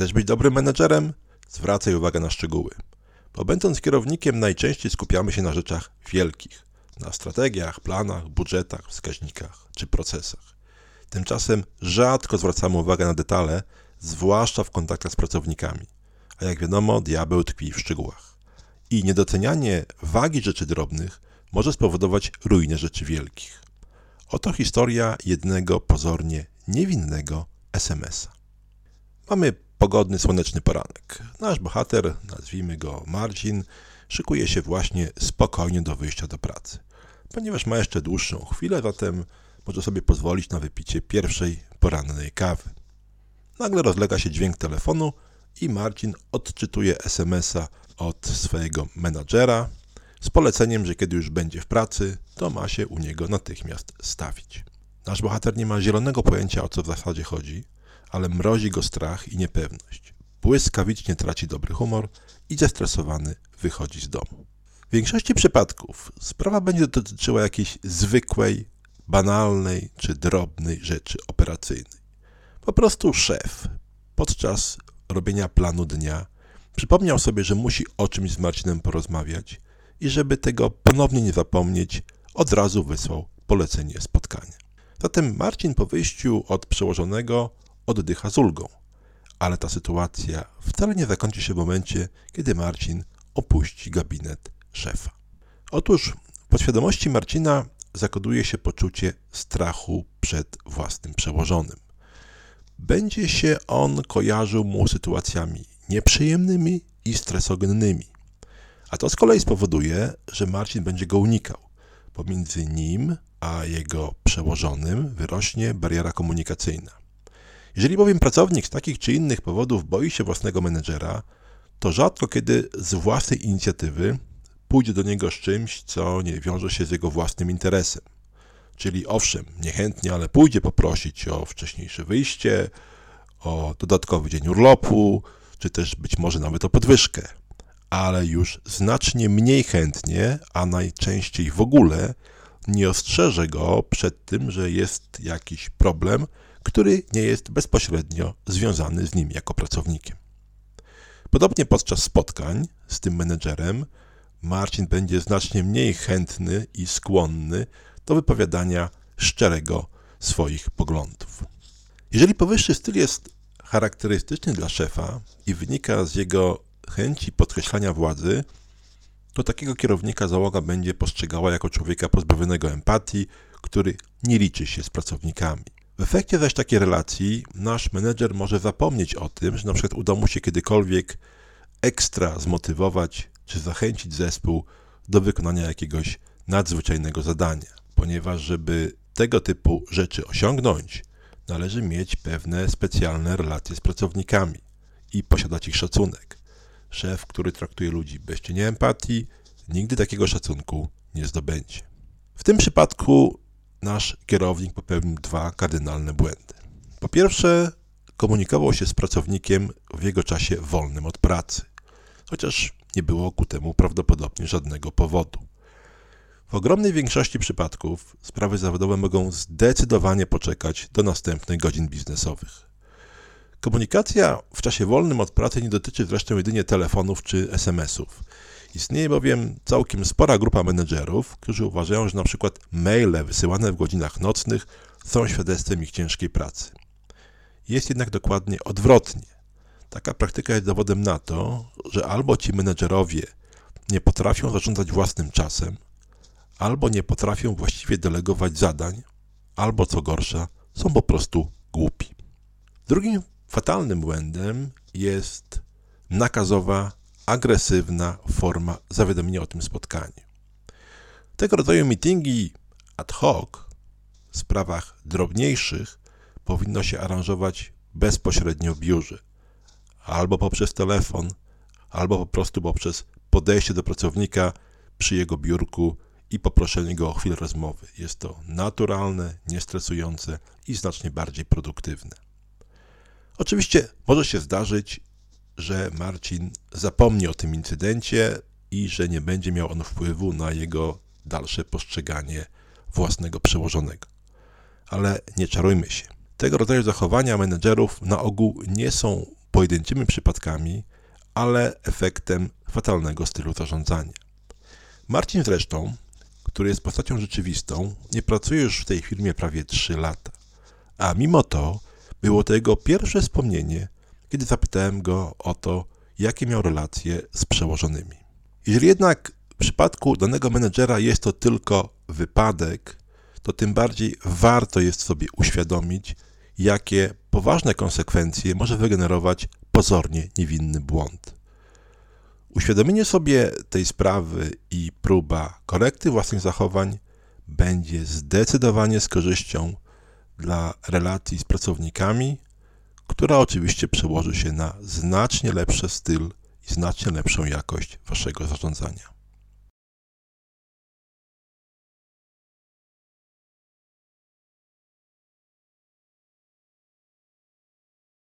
Chcesz być dobrym menedżerem? Zwracaj uwagę na szczegóły. Bo będąc kierownikiem, najczęściej skupiamy się na rzeczach wielkich na strategiach, planach, budżetach, wskaźnikach czy procesach. Tymczasem rzadko zwracamy uwagę na detale, zwłaszcza w kontaktach z pracownikami. A jak wiadomo, diabeł tkwi w szczegółach. I niedocenianie wagi rzeczy drobnych może spowodować ruinę rzeczy wielkich. Oto historia jednego pozornie niewinnego SMS-a. Mamy pogodny, słoneczny poranek. Nasz bohater, nazwijmy go Marcin, szykuje się właśnie spokojnie do wyjścia do pracy. Ponieważ ma jeszcze dłuższą chwilę, zatem może sobie pozwolić na wypicie pierwszej porannej kawy. Nagle rozlega się dźwięk telefonu i Marcin odczytuje SMS-a od swojego menadżera z poleceniem, że kiedy już będzie w pracy, to ma się u niego natychmiast stawić. Nasz bohater nie ma zielonego pojęcia o co w zasadzie chodzi, ale mrozi go strach i niepewność. Błyskawicznie traci dobry humor i zestresowany wychodzi z domu. W większości przypadków sprawa będzie dotyczyła jakiejś zwykłej, banalnej czy drobnej rzeczy operacyjnej. Po prostu szef podczas robienia planu dnia przypomniał sobie, że musi o czymś z Marcinem porozmawiać i żeby tego ponownie nie zapomnieć, od razu wysłał polecenie spotkania. Zatem Marcin po wyjściu od przełożonego oddycha z ulgą, ale ta sytuacja wcale nie zakończy się w momencie, kiedy Marcin opuści gabinet szefa. Otóż w podświadomości Marcina zakoduje się poczucie strachu przed własnym przełożonym. Będzie się on kojarzył mu sytuacjami nieprzyjemnymi i stresogennymi. A to z kolei spowoduje, że Marcin będzie go unikał. Pomiędzy nim a jego przełożonym wyrośnie bariera komunikacyjna. Jeżeli bowiem pracownik z takich czy innych powodów boi się własnego menedżera, to rzadko kiedy z własnej inicjatywy pójdzie do niego z czymś, co nie wiąże się z jego własnym interesem. Czyli owszem, niechętnie, ale pójdzie poprosić o wcześniejsze wyjście, o dodatkowy dzień urlopu, czy też być może nawet o podwyżkę, ale już znacznie mniej chętnie, a najczęściej w ogóle nie ostrzeże go przed tym, że jest jakiś problem, który nie jest bezpośrednio związany z nim jako pracownikiem. Podobnie podczas spotkań z tym menedżerem Marcin będzie znacznie mniej chętny i skłonny do wypowiadania szczerego swoich poglądów. Jeżeli powyższy styl jest charakterystyczny dla szefa i wynika z jego chęci podkreślania władzy, to takiego kierownika załoga będzie postrzegała jako człowieka pozbawionego empatii, który nie liczy się z pracownikami. W efekcie zaś takiej relacji nasz menedżer może zapomnieć o tym, że na przykład uda mu się kiedykolwiek ekstra zmotywować czy zachęcić zespół do wykonania jakiegoś nadzwyczajnego zadania, ponieważ żeby tego typu rzeczy osiągnąć, należy mieć pewne specjalne relacje z pracownikami i posiadać ich szacunek. Szef, który traktuje ludzi bez cienia empatii, nigdy takiego szacunku nie zdobędzie. W tym przypadku nasz kierownik popełnił dwa kardynalne błędy. Po pierwsze, komunikował się z pracownikiem w jego czasie wolnym od pracy, chociaż nie było ku temu prawdopodobnie żadnego powodu. W ogromnej większości przypadków sprawy zawodowe mogą zdecydowanie poczekać do następnych godzin biznesowych. Komunikacja w czasie wolnym od pracy nie dotyczy zresztą jedynie telefonów czy SMS-ów. Istnieje bowiem całkiem spora grupa menedżerów, którzy uważają, że na przykład maile wysyłane w godzinach nocnych są świadectwem ich ciężkiej pracy. Jest jednak dokładnie odwrotnie. Taka praktyka jest dowodem na to, że albo ci menedżerowie nie potrafią zarządzać własnym czasem, albo nie potrafią właściwie delegować zadań, albo co gorsza, są po prostu głupi. Drugim fatalnym błędem jest nakazowa, agresywna forma zawiadomienia o tym spotkaniu. Tego rodzaju meetingi ad hoc w sprawach drobniejszych powinno się aranżować bezpośrednio w biurze albo poprzez telefon, albo po prostu poprzez podejście do pracownika przy jego biurku i poproszenie go o chwilę rozmowy. Jest to naturalne, niestresujące i znacznie bardziej produktywne. Oczywiście może się zdarzyć, że Marcin zapomni o tym incydencie i że nie będzie miał on wpływu na jego dalsze postrzeganie własnego przełożonego. Ale nie czarujmy się. Tego rodzaju zachowania menedżerów na ogół nie są pojedynczymi przypadkami, ale efektem fatalnego stylu zarządzania. Marcin zresztą, który jest postacią rzeczywistą, nie pracuje już w tej firmie prawie 3 lata. A mimo to było to jego pierwsze wspomnienie, kiedy zapytałem go o to, jakie miał relacje z przełożonymi. Jeżeli jednak w przypadku danego menedżera jest to tylko wypadek, to tym bardziej warto jest sobie uświadomić, jakie poważne konsekwencje może wygenerować pozornie niewinny błąd. Uświadomienie sobie tej sprawy i próba korekty własnych zachowań będzie zdecydowanie z korzyścią dla relacji z pracownikami, która oczywiście przełoży się na znacznie lepszy styl i znacznie lepszą jakość waszego zarządzania.